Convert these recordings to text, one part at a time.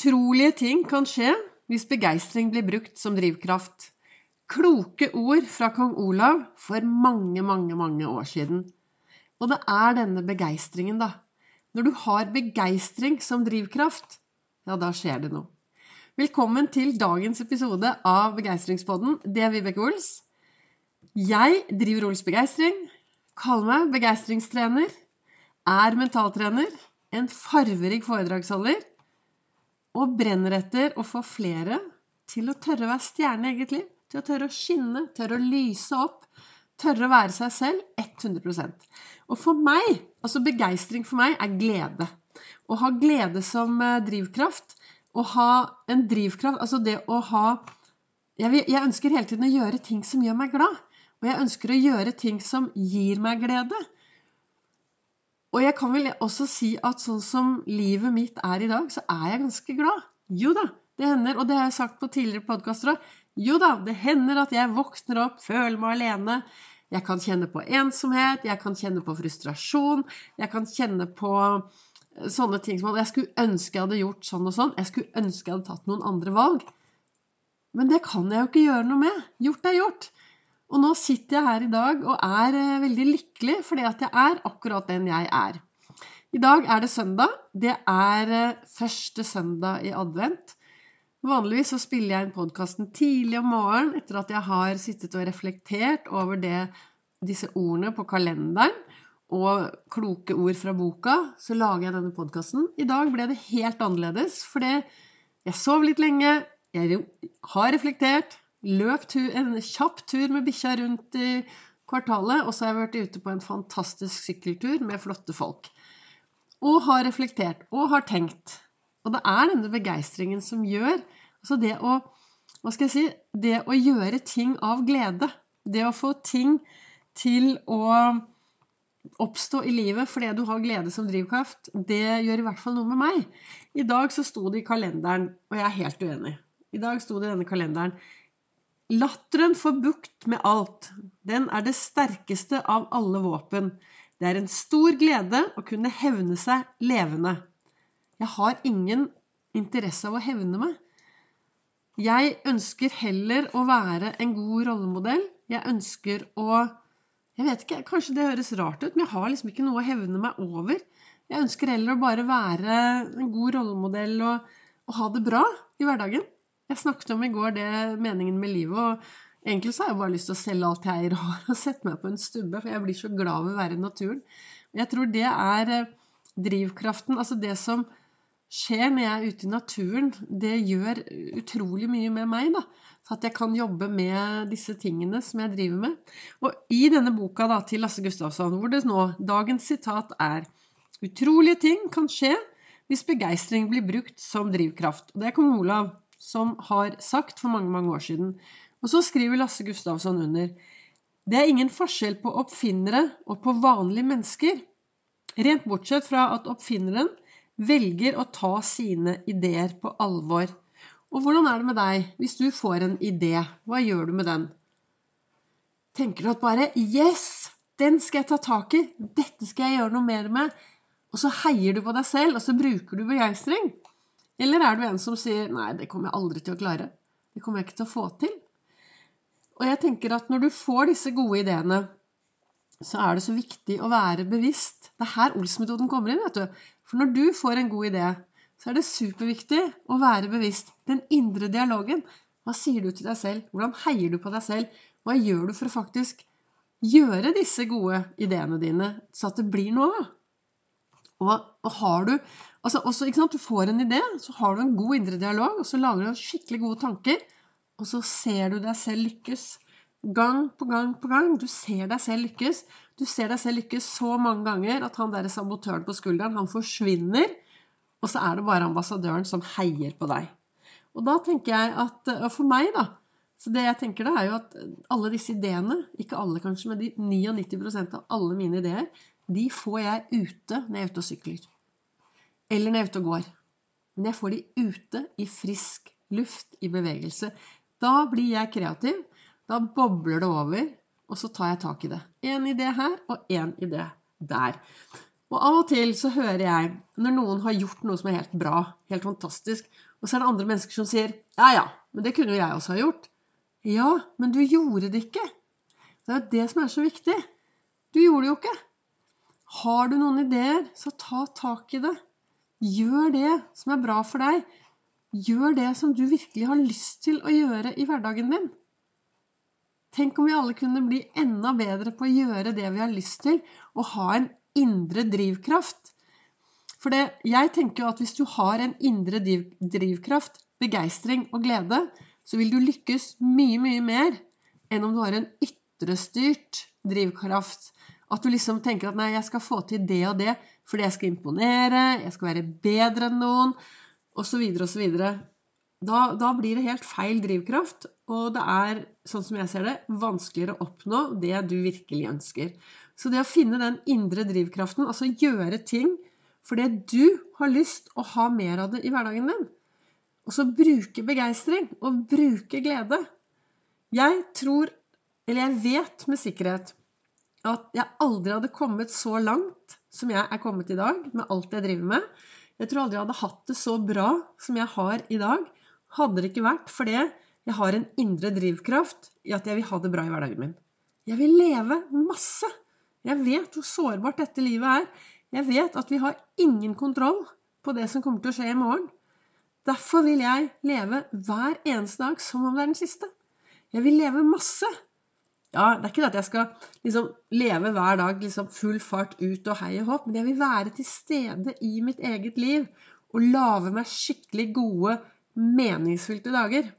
Utrolige ting kan skje hvis begeistring blir brukt som drivkraft. Kloke ord fra kong Olav for mange, mange, mange år siden. Og det er denne begeistringen, da. Når du har begeistring som drivkraft, ja, da skjer det noe. Velkommen til dagens episode av Begeistringspodden. Det er Vibeke Ols. Jeg driver Ols Begeistring, kaller meg begeistringstrener, er mentaltrener, en farverik foredragsholder og brenner etter å få flere til å tørre å være stjerne i eget liv. Til å tørre å skinne, tørre å lyse opp. Tørre å være seg selv 100% Og for meg, altså begeistring for meg, er glede. Å ha glede som eh, drivkraft. Å ha en drivkraft Altså det å ha jeg, vil, jeg ønsker hele tiden å gjøre ting som gjør meg glad. Og jeg ønsker å gjøre ting som gir meg glede. Og jeg kan vel også si at sånn som livet mitt er i dag, så er jeg ganske glad. Jo da, det hender, og det har jeg sagt på tidligere podkaster òg. Jo da, det hender at jeg våkner opp, føler meg alene. Jeg kan kjenne på ensomhet, jeg kan kjenne på frustrasjon, jeg kan kjenne på eh, sånne ting som at jeg skulle ønske jeg hadde gjort sånn og sånn. Jeg skulle ønske jeg hadde tatt noen andre valg. Men det kan jeg jo ikke gjøre noe med. Gjort er gjort. Og nå sitter jeg her i dag og er eh, veldig lykkelig fordi at jeg er akkurat den jeg er. I dag er det søndag. Det er eh, første søndag i advent. Vanligvis så spiller jeg inn podkasten tidlig om morgenen etter at jeg har sittet og reflektert over det, disse ordene på kalenderen og kloke ord fra boka. Så lager jeg denne podkasten. I dag ble det helt annerledes, fordi jeg sov litt lenge. Jeg har reflektert, Løp en kjapp tur med bikkja rundt i kvartalet, og så har jeg vært ute på en fantastisk sykkeltur med flotte folk. Og har reflektert og har tenkt. Og det er denne begeistringen som gjør Altså det å Hva skal jeg si Det å gjøre ting av glede. Det å få ting til å oppstå i livet fordi du har glede som drivkraft, det gjør i hvert fall noe med meg. I dag så sto det i kalenderen, og jeg er helt uenig. I dag sto det i denne kalenderen Latteren får bukt med alt. Den er det sterkeste av alle våpen. Det er en stor glede å kunne hevne seg levende. Jeg har ingen interesse av å hevne meg. Jeg ønsker heller å være en god rollemodell. Jeg ønsker å Jeg vet ikke, kanskje det høres rart ut, men jeg har liksom ikke noe å hevne meg over. Jeg ønsker heller å bare være en god rollemodell og, og ha det bra i hverdagen. Jeg snakket om i går det meningen med livet. og Egentlig så har jeg bare lyst til å selge alt jeg eier og sette meg på en stubbe, for jeg blir så glad ved å være i naturen. Jeg tror det er eh, drivkraften. Altså det som skjer når jeg er ute i naturen, det gjør utrolig mye med meg. da, Så at jeg kan jobbe med disse tingene som jeg driver med. Og i denne boka da, til Lasse Gustavsson, hvor det nå, dagens sitat er Utrolige ting kan skje hvis begeistring blir brukt som drivkraft. Og det er kong Olav som har sagt for mange, mange år siden. Og så skriver Lasse Gustavsson under Det er ingen forskjell på oppfinnere og på vanlige mennesker. Rent bortsett fra at oppfinneren velger å ta sine ideer på alvor. Og hvordan er det med deg hvis du får en idé? Hva gjør du med den? Tenker du at bare Yes! Den skal jeg ta tak i. Dette skal jeg gjøre noe mer med. Og så heier du på deg selv, og så bruker du begeistring. Eller er du en som sier 'nei, det kommer jeg aldri til å klare'. Det kommer jeg ikke til å få til. Og jeg tenker at når du får disse gode ideene, så er det så viktig å være bevisst. Det er her Ols-metoden kommer inn. vet du. For når du får en god idé, så er det superviktig å være bevisst. Den indre dialogen. Hva sier du til deg selv? Hvordan heier du på deg selv? Hva gjør du for å faktisk gjøre disse gode ideene dine, så at det blir noe av? Og, og har du altså også, ikke sant, Du får en idé, så har du en god indre dialog, og så lager du skikkelig gode tanker. Og så ser du deg selv lykkes. Gang på gang på gang. Du ser deg selv lykkes. Du ser deg selv lykkes så mange ganger at han der sabotøren på skulderen, han forsvinner. Og så er det bare ambassadøren som heier på deg. Og da tenker jeg at Og for meg, da. Så det jeg tenker da, er jo at alle disse ideene, ikke alle kanskje, men de 99% av alle mine ideer, de får jeg ute når jeg er ute og sykler. Eller når jeg er ute og går. Men jeg får de ute i frisk luft, i bevegelse. Da blir jeg kreativ. Da bobler det over, og så tar jeg tak i det. Én idé her og én idé der. Og av og til så hører jeg når noen har gjort noe som er helt bra, helt fantastisk, og så er det andre mennesker som sier ja, ja, men det kunne jo jeg også ha gjort. Ja, men du gjorde det ikke. Det er jo det som er så viktig. Du gjorde det jo ikke. Har du noen ideer, så ta tak i det. Gjør det som er bra for deg. Gjør det som du virkelig har lyst til å gjøre i hverdagen din. Tenk om vi alle kunne bli enda bedre på å gjøre det vi har lyst til, og ha en indre drivkraft. For det, jeg tenker jo at hvis du har en indre drivkraft, begeistring og glede, så vil du lykkes mye, mye mer enn om du har en ytrestyrt drivkraft. At du liksom tenker at nei, jeg skal få til det og det fordi jeg skal imponere, jeg skal være bedre enn noen, osv., osv. Da, da blir det helt feil drivkraft, og det er, sånn som jeg ser det, vanskeligere å oppnå det du virkelig ønsker. Så det å finne den indre drivkraften, altså gjøre ting fordi du har lyst å ha mer av det i hverdagen din, og så bruke begeistring og bruke glede Jeg tror, eller jeg vet med sikkerhet, at jeg aldri hadde kommet så langt som jeg er kommet i dag, med alt jeg driver med. Jeg tror aldri jeg hadde hatt det så bra som jeg har i dag, hadde det ikke vært fordi jeg har en indre drivkraft i at jeg vil ha det bra i hverdagen min. Jeg vil leve masse. Jeg vet hvor sårbart dette livet er. Jeg vet at vi har ingen kontroll på det som kommer til å skje i morgen. Derfor vil jeg leve hver eneste dag som om det er den siste. Jeg vil leve masse. Ja, det er ikke det at jeg skal liksom leve hver dag liksom full fart ut og hei og hopp, men jeg vil være til stede i mitt eget liv og lage meg skikkelig gode, meningsfylte dager.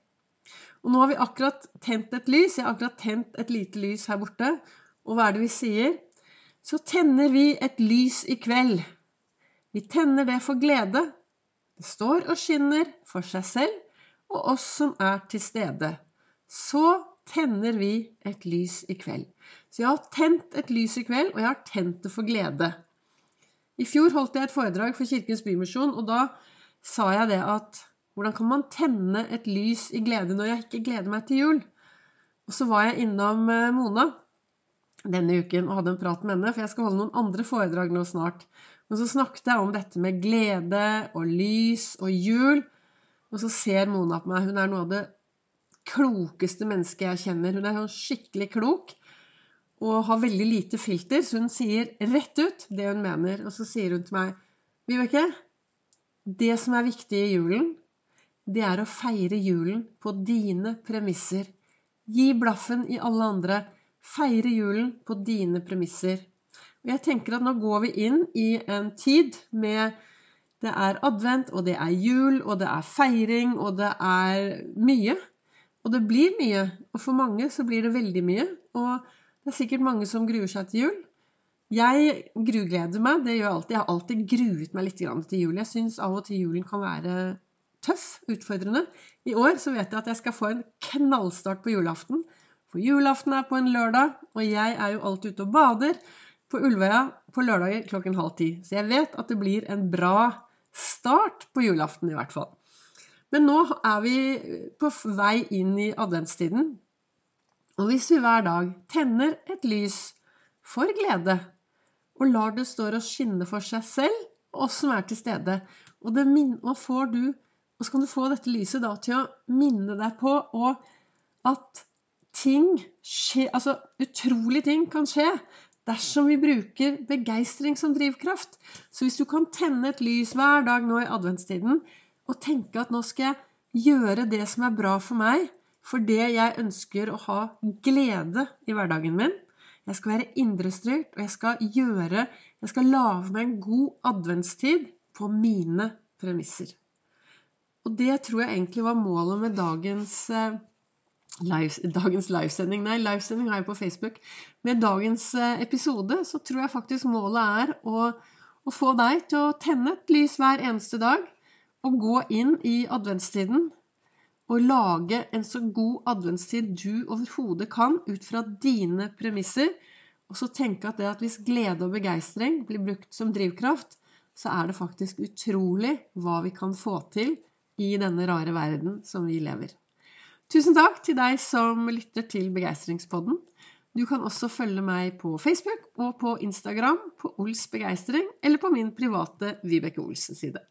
Og nå har vi akkurat tent et lys. Jeg har akkurat tent et lite lys her borte. Og hva er det vi sier? så tenner vi et lys i kveld. Vi tenner det for glede. Det står og skinner for seg selv og oss som er til stede. Så tenner vi et lys i kveld. Så jeg har tent et lys i kveld, og jeg har tent det for glede. I fjor holdt jeg et foredrag for Kirkens Bymisjon, og da sa jeg det at hvordan kan man tenne et lys i glede når jeg ikke gleder meg til jul? Og så var jeg innom eh, Mona, denne uken og hadde en prat med henne, for jeg skal holde noen andre foredrag nå snart. Og så snakket jeg om dette med glede og lys og jul. Og så ser Mona på meg. Hun er noe av det klokeste mennesket jeg kjenner. Hun er sånn skikkelig klok og har veldig lite filter, så hun sier rett ut det hun mener. Og så sier hun til meg Vibeke, det som er viktig i julen, det er å feire julen på dine premisser. Gi blaffen i alle andre. Feire julen på dine premisser. Og jeg tenker at nå går vi inn i en tid med Det er advent, og det er jul, og det er feiring, og det er mye. Og det blir mye. Og for mange så blir det veldig mye. Og det er sikkert mange som gruer seg til jul. Jeg grugleder meg. Det gjør jeg alltid. Jeg har alltid gruet meg litt til jul. Jeg syns av og til julen kan være tøff, utfordrende. I år så vet jeg at jeg skal få en knallstart på julaften. For julaften er på en lørdag, og jeg er jo alltid ute og bader på Ulvøya på lørdager klokken halv ti. Så jeg vet at det blir en bra start på julaften, i hvert fall. Men nå er vi på vei inn i adventstiden. Og hvis vi hver dag tenner et lys for glede, og lar det stå og skinne for seg selv oss som er til stede, og, og, du, og så kan du få dette lyset da til å minne deg på at ting skje, altså utrolige ting kan skje dersom vi bruker begeistring som drivkraft. Så hvis du kan tenne et lys hver dag nå i adventstiden og tenke at nå skal jeg gjøre det som er bra for meg, for det jeg ønsker å ha glede i hverdagen min Jeg skal være indrestyrt, og jeg skal gjøre Jeg skal lage meg en god adventstid på mine premisser. Og det tror jeg egentlig var målet med dagens eh, live, dagens livesending. Nei, livesending har jeg på Facebook. Med dagens eh, episode så tror jeg faktisk målet er å, å få deg til å tenne et lys hver eneste dag. Og gå inn i adventstiden og lage en så god adventstid du overhodet kan ut fra dine premisser. Og så tenke at det at hvis glede og begeistring blir brukt som drivkraft, så er det faktisk utrolig hva vi kan få til i denne rare verden som vi lever. Tusen takk til deg som lytter til Begeistringspodden. Du kan også følge meg på Facebook og på Instagram på Ols begeistring, eller på min private Vibeke Olsen-side.